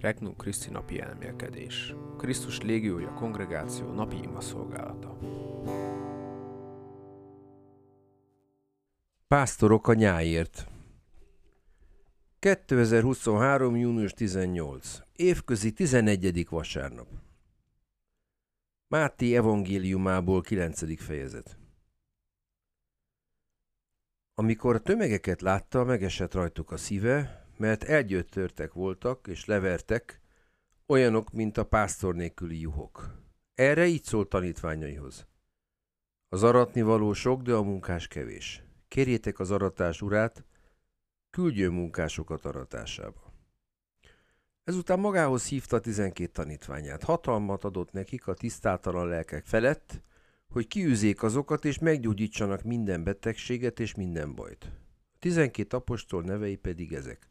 Regnum Christi napi elmélkedés. Krisztus légiója kongregáció napi ima szolgálata. Pásztorok a nyáért. 2023. június 18. Évközi 11. vasárnap. Máté evangéliumából 9. fejezet. Amikor a tömegeket látta, megesett rajtuk a szíve, mert elgyöttörtek voltak és levertek, olyanok, mint a pásztor nélküli juhok. Erre így szólt tanítványaihoz. Az aratni való sok, de a munkás kevés. Kérjétek az aratás urát, küldjön munkásokat aratásába. Ezután magához hívta tizenkét tanítványát. Hatalmat adott nekik a tisztátalan lelkek felett, hogy kiűzzék azokat és meggyógyítsanak minden betegséget és minden bajt. A tizenkét apostol nevei pedig ezek.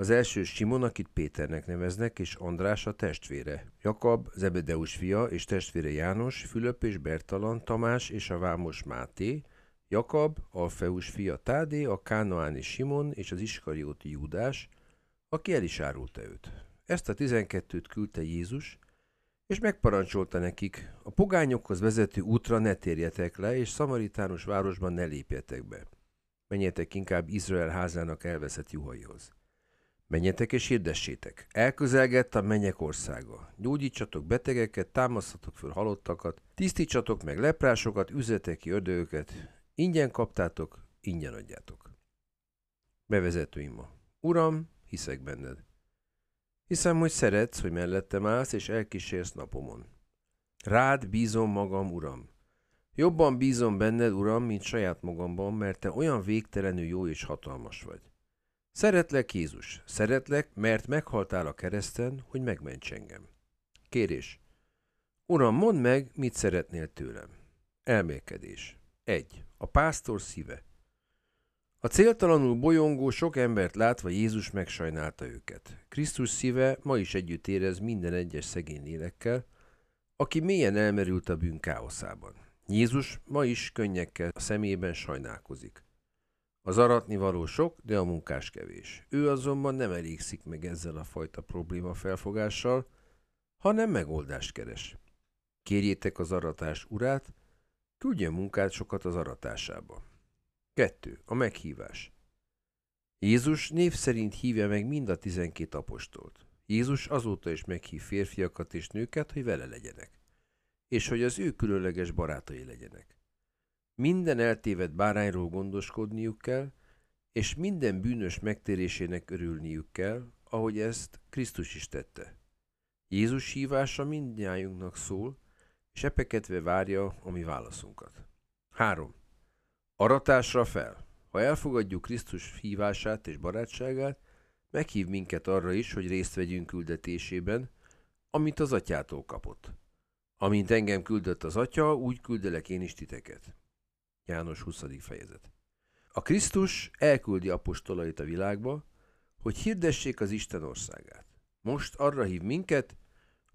Az első Simon, akit Péternek neveznek, és András a testvére. Jakab, Zebedeus fia, és testvére János, Fülöp és Bertalan, Tamás és a Vámos Máté, Jakab, Alfeus fia Tádé, a Kánoáni Simon és az Iskarióti Júdás, aki el is árulta őt. Ezt a tizenkettőt küldte Jézus, és megparancsolta nekik, a pogányokhoz vezető útra ne térjetek le, és szamaritánus városban ne lépjetek be. Menjetek inkább Izrael házának elveszett juhaihoz. Menjetek és hirdessétek. Elközelgett a mennyek országa. Gyógyítsatok betegeket, támasztatok föl halottakat, tisztítsatok meg leprásokat, üzletek ki ördögöket. Ingyen kaptátok, ingyen adjátok. Bevezető ima. Uram, hiszek benned. Hiszem, hogy szeretsz, hogy mellettem állsz, és elkísérsz napomon. Rád bízom magam, Uram. Jobban bízom benned, Uram, mint saját magamban, mert te olyan végtelenül jó és hatalmas vagy. Szeretlek, Jézus, szeretlek, mert meghaltál a kereszten, hogy megments engem. Kérés. Uram, mondd meg, mit szeretnél tőlem. Elmélkedés. 1. A pásztor szíve. A céltalanul bolyongó sok embert látva Jézus megsajnálta őket. Krisztus szíve ma is együtt érez minden egyes szegény lélekkel, aki mélyen elmerült a bűn káoszában. Jézus ma is könnyekkel a szemében sajnálkozik. Az aratni való sok, de a munkás kevés. Ő azonban nem elégszik meg ezzel a fajta probléma felfogással, hanem megoldást keres. Kérjétek az aratás urát, küldjön munkát sokat az aratásába. 2. A meghívás. Jézus név szerint hívja meg mind a tizenkét apostolt. Jézus azóta is meghív férfiakat és nőket, hogy vele legyenek, és hogy az ő különleges barátai legyenek. Minden eltévedt bárányról gondoskodniuk kell, és minden bűnös megtérésének örülniük kell, ahogy ezt Krisztus is tette. Jézus hívása mindnyájunknak szól, és epeketve várja a mi válaszunkat. 3. Aratásra fel. Ha elfogadjuk Krisztus hívását és barátságát, meghív minket arra is, hogy részt vegyünk küldetésében, amit az atyától kapott. Amint engem küldött az atya, úgy küldelek én is titeket. János 20. fejezet. A Krisztus elküldi apostolait a világba, hogy hirdessék az Isten országát. Most arra hív minket,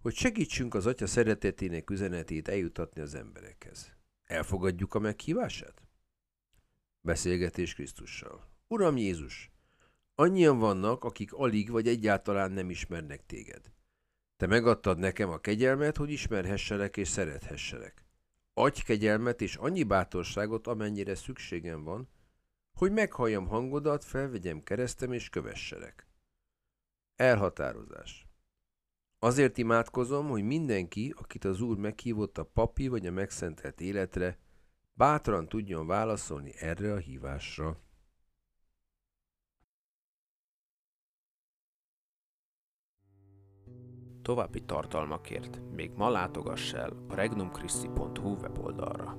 hogy segítsünk az Atya szeretetének üzenetét eljutatni az emberekhez. Elfogadjuk a meghívását? Beszélgetés Krisztussal. Uram Jézus, annyian vannak, akik alig vagy egyáltalán nem ismernek téged. Te megadtad nekem a kegyelmet, hogy ismerhesselek és szerethesselek. Adj kegyelmet és annyi bátorságot, amennyire szükségem van, hogy meghalljam hangodat, felvegyem keresztem és kövesselek. Elhatározás. Azért imádkozom, hogy mindenki, akit az Úr meghívott a papi vagy a megszentelt életre, bátran tudjon válaszolni erre a hívásra. További tartalmakért még ma látogass el a regnumchristi.hu weboldalra.